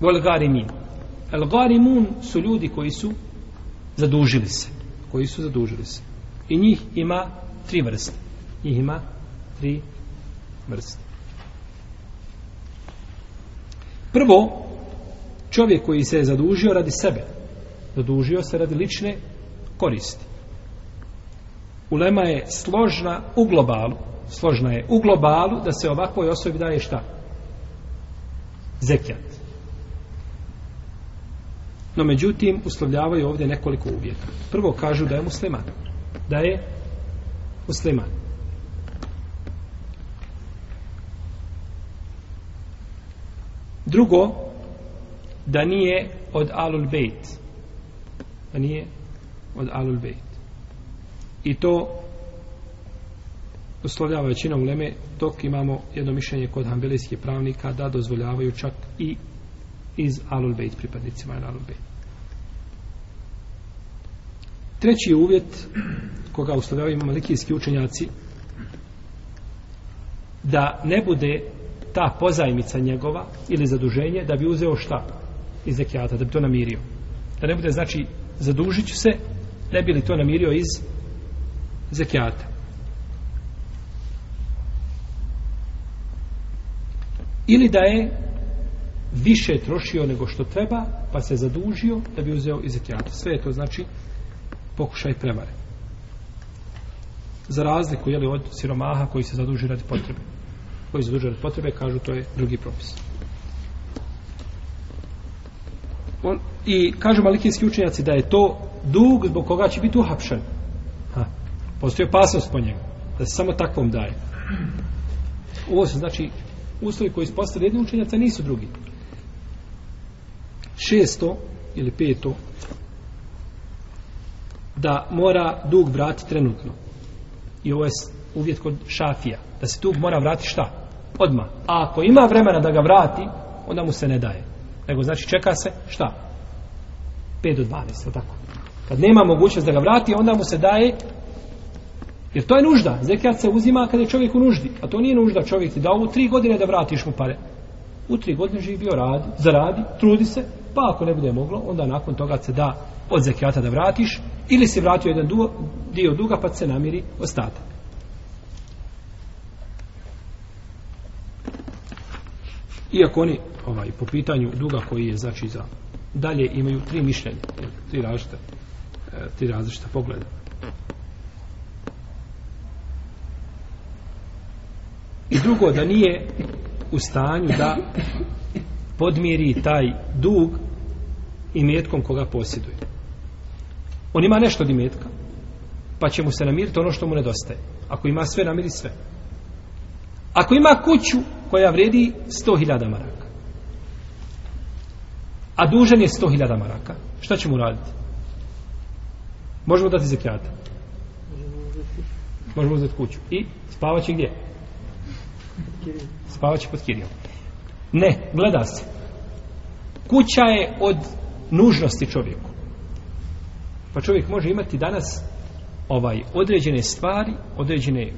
Velgarimin. Elgarimun su ljudi koji su zadužili se. Koji su zadužili se. I njih ima tri vrste. Njih ima tri vrste. Prvo, čovjek koji se je zadužio radi sebe. Zadužio se radi lične koristi. Ulema je složna u globalu. Složna je u globalu da se ovakvoj osobi daje šta? Zekijat. No međutim, uslovljavaju ovdje nekoliko uvjeta. Prvo kažu da je musliman. Da je musliman. Drugo, da nije od Alul Bejt. Da nije od Alul Bejt. I to uslovljava većina uleme, dok imamo jedno mišljenje kod hambelijskih pravnika da dozvoljavaju čak i iz Alul Bejt, pripadnicima je Alul Bejt. Treći uvjet koga uslovljavaju malikijski učenjaci da ne bude ta pozajmica njegova ili zaduženje da bi uzeo šta iz zekijata, da bi to namirio. Da ne bude, znači, zadužit ću se, ne bi li to namirio iz zekijata. Ili da je više trošio nego što treba, pa se zadužio da bi uzeo iz zekijata. Sve je to znači pokušaj prevare. Za razliku jeli, od siromaha koji se zaduži radi potrebe. Koji se zaduži radi potrebe, kažu, to je drugi propis. On, I kažu malikijski učenjaci da je to dug zbog koga će biti uhapšen. Ha. Postoji opasnost po njemu. Da se samo takvom daje. Ovo se znači uslovi koji ispostavljaju jedni učenjaca nisu drugi. Šesto ili peto da mora dug vratiti trenutno. I ovo je uvjet kod šafija. Da se dug mora vratiti šta? Odmah. A ako ima vremena da ga vrati, onda mu se ne daje. Nego znači čeka se šta? 5 do 12, tako. Kad nema mogućnost da ga vrati, onda mu se daje Jer to je nužda. Zekijat se uzima kada je čovjek u nuždi. A to nije nužda čovjek ti dao u tri godine da vratiš mu pare. U tri godine živi bio radi, zaradi, trudi se, pa ako ne bude moglo, onda nakon toga se da od zekijata da vratiš, ili si vratio jedan duo, dio duga, pa se namiri ostatak. Iako oni, ovaj, po pitanju duga koji je, znači, za dalje imaju tri mišljenja, tri različita, e, tri različita pogleda. I drugo, da nije u stanju da podmiri taj dug i metkom koga posjeduje. On ima nešto od imetka, pa će mu se namiriti ono što mu nedostaje. Ako ima sve, namiri sve. Ako ima kuću koja vredi 100.000 maraka, a dužan je 100.000 maraka, šta će mu raditi? Možemo dati zekljata. Možemo uzeti kuću. I spavaće gdje? Gdje? Spavaće pod kirijom. Ne, gleda se. Kuća je od nužnosti čovjeku. Pa čovjek može imati danas ovaj određene stvari, određene e,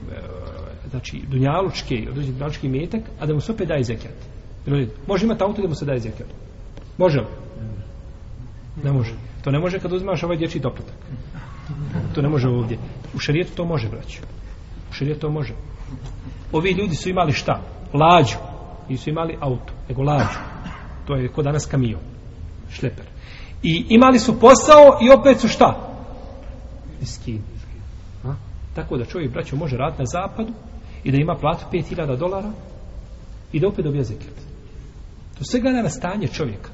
znači dunjalučke i određeni dunjalučki metak, a da mu se opet daje zekijat. Može imati auto da mu se daje zekijat. Može li? Ne može. To ne može kad uzmaš ovaj dječji doplatak. To ne može ovdje. U šarijetu to može, braću. U šarijetu to može ovi ljudi su imali šta? Lađu. Nisu imali auto, nego lađu. To je ko danas kamio. Šleper. I imali su posao i opet su šta? Miskin. Ha? Tako da čovjek, braćo, može raditi na zapadu i da ima platu 5000 dolara i da opet dobija zekret. To sve gleda na stanje čovjeka.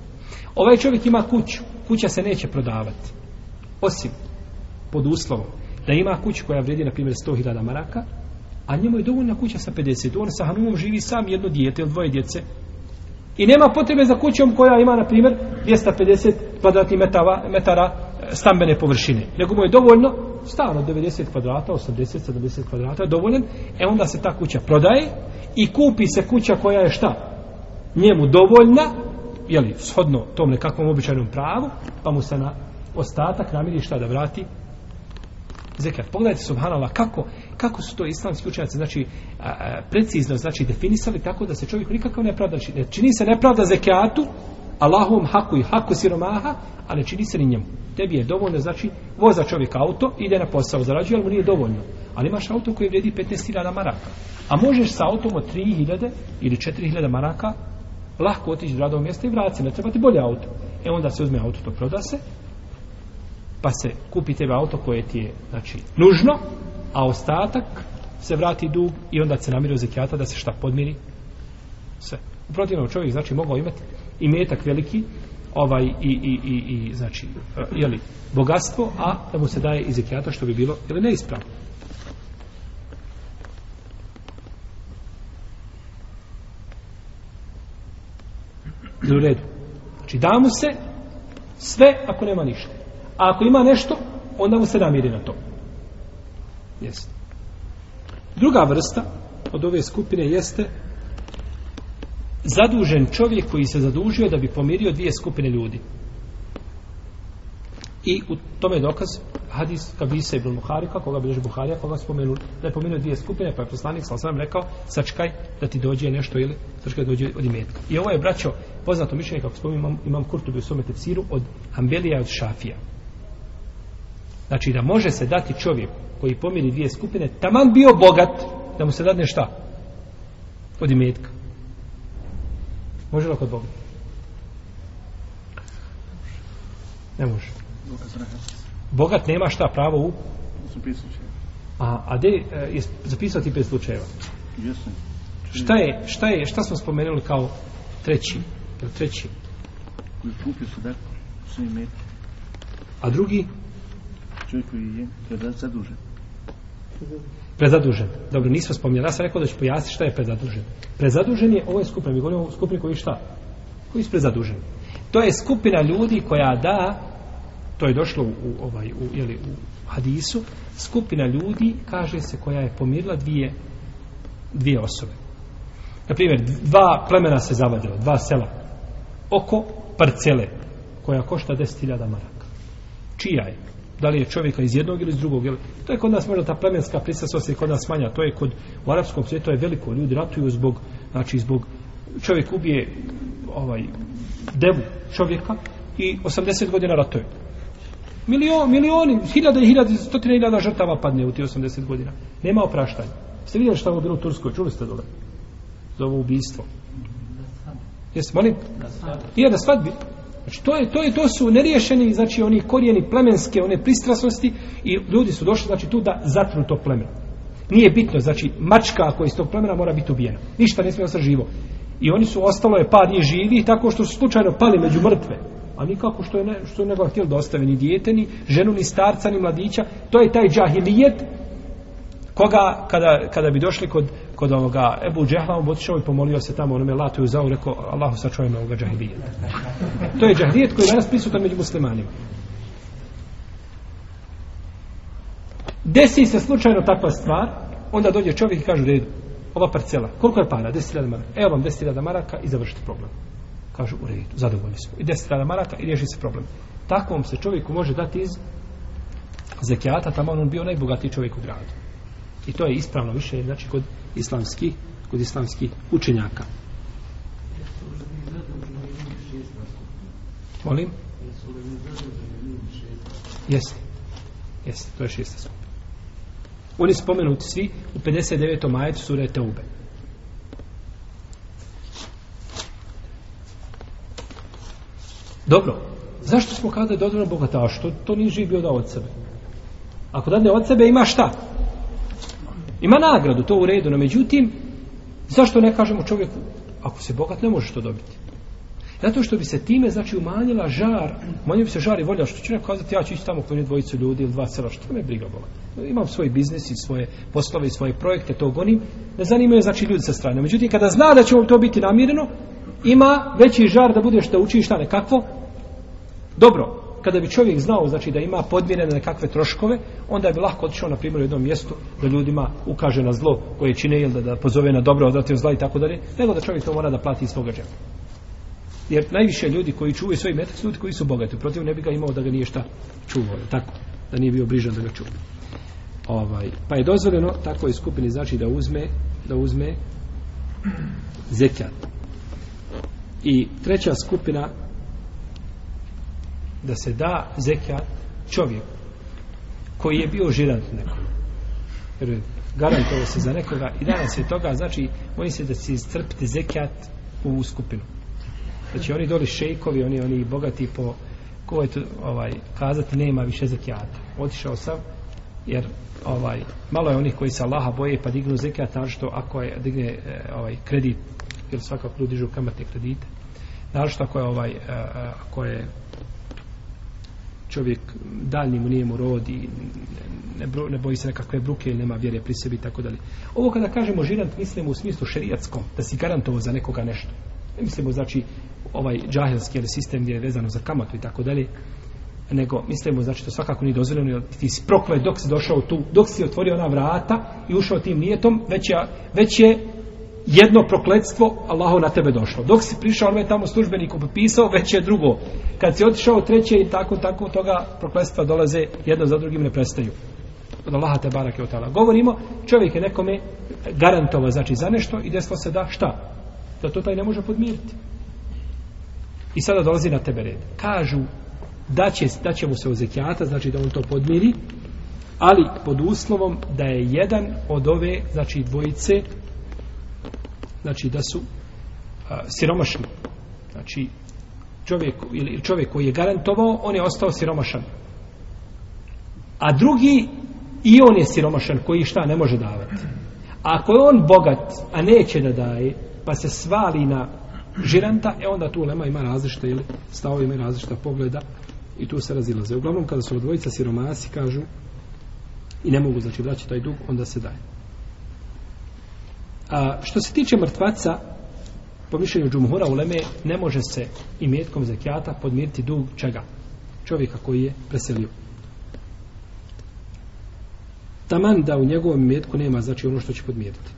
Ovaj čovjek ima kuću. Kuća se neće prodavati. Osim pod uslovom da ima kuću koja vredi, na primjer, 100.000 maraka, a njemu je dovoljna kuća sa 50, on sa Hanumom živi sam jedno dijete ili dvoje djece, i nema potrebe za kućom koja ima, na primjer, 250 kvadratni metava, metara e, stambene površine. Nego mu je dovoljno stan od 90 kvadrata, 80, 70 kvadrata, dovoljen, e onda se ta kuća prodaje i kupi se kuća koja je šta? Njemu dovoljna, jeli, shodno tom nekakvom običajnom pravu, pa mu se na ostatak namiri šta da vrati 50% zekat. Pogledajte subhanallah kako kako su to islamski učenjaci znači a, a, precizno znači definisali tako da se čovjek nikakav ne pravda čini, znači, čini se nepravda zekatu Allahom haku i haku siromaha, ali čini se ni njemu. Tebi je dovoljno, znači, voza čovjek auto, ide na posao, zarađuje, ali mu nije dovoljno. Ali imaš auto koji vredi 15.000 maraka. A možeš sa autom od 3.000 ili 4.000 maraka lahko otići do radovog mjesta i vraci, ne treba ti bolje auto. E onda se uzme auto, to proda se, pa se kupi tebe auto koje ti je znači, nužno, a ostatak se vrati dug i onda se namiri u zekijata da se šta podmiri sve. U protivnom čovjek znači mogao imati i metak veliki ovaj i, i, i, i znači eh, jeli, bogatstvo, a da mu se daje i zekijata što bi bilo ili neispravno. U redu. Znači damu se sve ako nema ništa. A ako ima nešto, onda mu se namiri na to. Jeste. Druga vrsta od ove skupine jeste zadužen čovjek koji se zadužio da bi pomirio dvije skupine ljudi. I u tome je dokaz hadis Kabisa ibn Muharika, koga bilježi Buharija, koga spomenu, da je pomenuo dvije skupine, pa je poslanik sa osam rekao, sačkaj da ti dođe nešto ili sačkaj da dođe od imetka. I ovo je braćo poznato mišljenje, kako spomenu, imam, imam kurtu u svome tefsiru, od Ambelija od Šafija. Znači da može se dati čovjek koji pomiri dvije skupine, taman bio bogat, da mu se dadne šta? Od imetka. Može li kod Boga? Ne može. Bogat nema šta pravo u? A, a gdje e, je zapisao ti pet slučajeva? Šta je, šta je, šta smo spomenuli kao treći? Treći? Koji kupio sadaku, svi imetki. A drugi? čovjek koji je prezadužen. Prezadužen. Dobro, nismo spominjali. Ja sam rekao da ću pojasniti šta je prezadužen. Prezadužen je, ovo je skupina, mi govorimo o skupini koji šta? Koji su prezaduženi? To je skupina ljudi koja da, to je došlo u, ovaj, u, jeli, u hadisu, skupina ljudi, kaže se, koja je pomirila dvije, dvije osobe. Na primjer, dva plemena se zavadilo, dva sela, oko parcele, koja košta 10.000 maraka. Čija je? da li je čovjeka iz jednog ili iz drugog. Jel? To je kod nas možda ta plemenska prisasnost je kod nas manja. To je kod u arapskom svijetu, to je veliko. Ljudi ratuju zbog, znači zbog čovjek ubije ovaj, devu čovjeka i 80 godina ratuje. Milion, milioni, hiljade i hiljade, stotine hiljada žrtava padne u ti 80 godina. Nema opraštanja. Ste vidjeli šta je bilo u Turskoj? Čuli ste dole? Za ovo ubijstvo. Jeste, molim? Na svadbi. I na svadbi. Znači, to, je, to, je, to su neriješeni, znači, oni korijeni plemenske, one pristrasnosti i ljudi su došli, znači, tu da zatru to plemeno. Nije bitno, znači, mačka ako je iz tog plemena mora biti ubijena. Ništa ne smije ostati živo. I oni su, ostalo je par njih živi, tako što su slučajno pali među mrtve. A nikako što je ne, što nego htio da ostave ni dijete, ni ženu, ni starca, ni mladića. To je taj džahilijet koga, kada, kada bi došli kod kod ovoga Ebu Džehla, on otišao i pomolio se tamo onome Latu i Uzau, rekao, Allahu sačuvaj me ovoga džahidijeta. To je džahidijet koji je danas prisutan među muslimanima. Desi se slučajno takva stvar, onda dođe čovjek i kaže, redu, ova parcela, koliko je para? 10.000 maraka. Evo vam 10.000 maraka i završite problem. Kaže, u redu, zadovoljni smo. I 10.000 maraka i riješi se problem. Takvom se čovjeku može dati iz zekijata, tamo on bio najbogatiji čovjek u gradu. I to je ispravno više, znači, kod islamski kod islamskih učenjaka. Molim? Jeste. Jeste, to je šesta skupina. Oni spomenuti svi u 59. majetu sura Teube. Dobro. Zašto smo kada je dozvoljeno bogataš? To, to nije živ bio da od sebe. Ako dadne od sebe ima šta? Ima nagradu, to u redu, no međutim, zašto ne kažemo čovjeku, ako se bogat, ne možeš to dobiti. Zato što bi se time, znači, umanjila žar, umanjila bi se žar i volja, što će ne kazati, ja ću ići tamo kod dvojicu ljudi ili dva sela, što me briga bova. Imam svoj biznis i svoje poslove i svoje projekte, to gonim. Ne zanimaju, znači, ljudi sa strane. Međutim, kada zna da će to biti namireno, ima veći žar da budeš da učiš šta nekako, dobro, kada bi čovjek znao znači da ima podmirene nekakve troškove, onda bi lahko otišao na primjer u jednom mjestu da ljudima ukaže na zlo koje čine ili da, da pozove na dobro, odvrati od zla i tako dalje, nego da čovjek to mora da plati iz svoga džepa. Jer najviše ljudi koji čuvaju svoj metak su ljudi koji su bogati. Protiv ne bi ga imao da ga nije šta čuvao, tako, da nije bio bližan da ga čuva. Ovaj, pa je dozvoljeno takvoj skupini znači da uzme da uzme zekat. I treća skupina da se da zekat čovjek koji je bio žirant nekom. Jer garantovo se za nekoga i danas je toga, znači, oni se da se strpiti zekat u skupinu. Znači, oni doli šejkovi, oni, oni bogati po ko je to, ovaj, kazati nema više zekijata. Otišao sam, jer ovaj malo je onih koji se Allaha boje pa dignu zekijat, što ako je digne eh, ovaj kredit ili svakako ljudi dižu kamate kredite naravno što ako je ovaj eh, ako je čovjek daljni mu nije mu rodi ne, ne boji se nekakve bruke ili nema vjere pri sebi tako dalje ovo kada kažemo žirant mislimo u smislu šerijatskom da si garantovo za nekoga nešto ne mislimo znači ovaj džahelski ali sistem gdje je vezano za kamatu i tako dalje nego mislimo znači to svakako nije dozvoljeno jer ti si proklet dok si došao tu dok si otvorio ona vrata i ušao tim nijetom već je, već je jedno prokletstvo Allaho na tebe došlo. Dok si prišao, ono je tamo službeniku popisao, već je drugo. Kad si otišao treće i tako, tako toga prokletstva dolaze jedno za drugim ne prestaju. Od Allaha te barak je otala. Govorimo, čovjek je nekome garantovao znači za nešto i desilo se da šta? Da to taj ne može podmiriti. I sada dolazi na tebe red. Kažu da će, da će mu se uzekijata, znači da on to podmiri, ali pod uslovom da je jedan od ove, znači dvojice, znači da su a, siromašni. Znači čovjek ili čovjek koji je garantovao, on je ostao siromašan. A drugi i on je siromašan koji šta ne može davati. A ako je on bogat, a neće da daje, pa se svali na žiranta, e onda tu lema ima različita ili stavo ima različita pogleda i tu se razilaze. Uglavnom kada su odvojica siromasi kažu i ne mogu znači vraćati taj dug, onda se daje. A, što se tiče mrtvaca, po mišljenju džumhura u Leme, ne može se imetkom zekijata podmiriti dug čega? Čovjeka koji je preselio. Taman da u njegovom imetku nema znači ono što će podmiriti.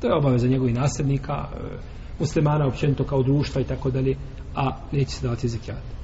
To je obaveza njegovih nasljednika, e, muslimana, općenito kao društva i tako dalje, a neće se davati zekijata.